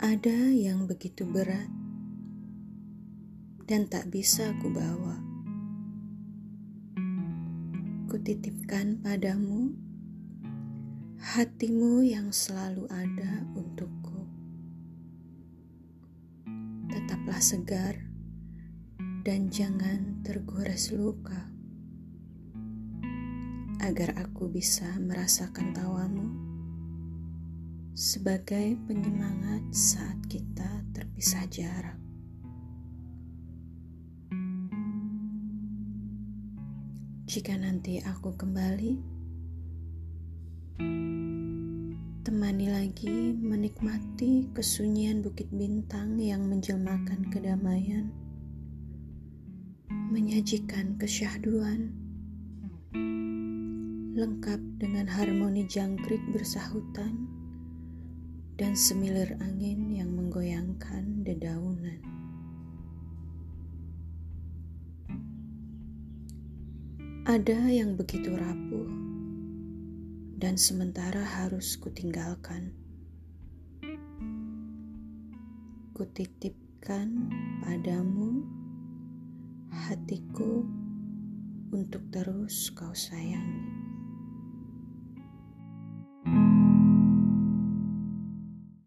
Ada yang begitu berat dan tak bisa ku bawa. Kutitipkan padamu hatimu yang selalu ada untukku. Tetaplah segar dan jangan tergores luka agar aku bisa merasakan tawamu sebagai penyemangat saat kita terpisah jarak. Jika nanti aku kembali, temani lagi menikmati kesunyian bukit bintang yang menjelmakan kedamaian, menyajikan kesyahduan, lengkap dengan harmoni jangkrik bersahutan dan semilir angin yang menggoyangkan dedaunan. Ada yang begitu rapuh dan sementara harus kutinggalkan. Kutitipkan padamu hatiku untuk terus kau sayangi.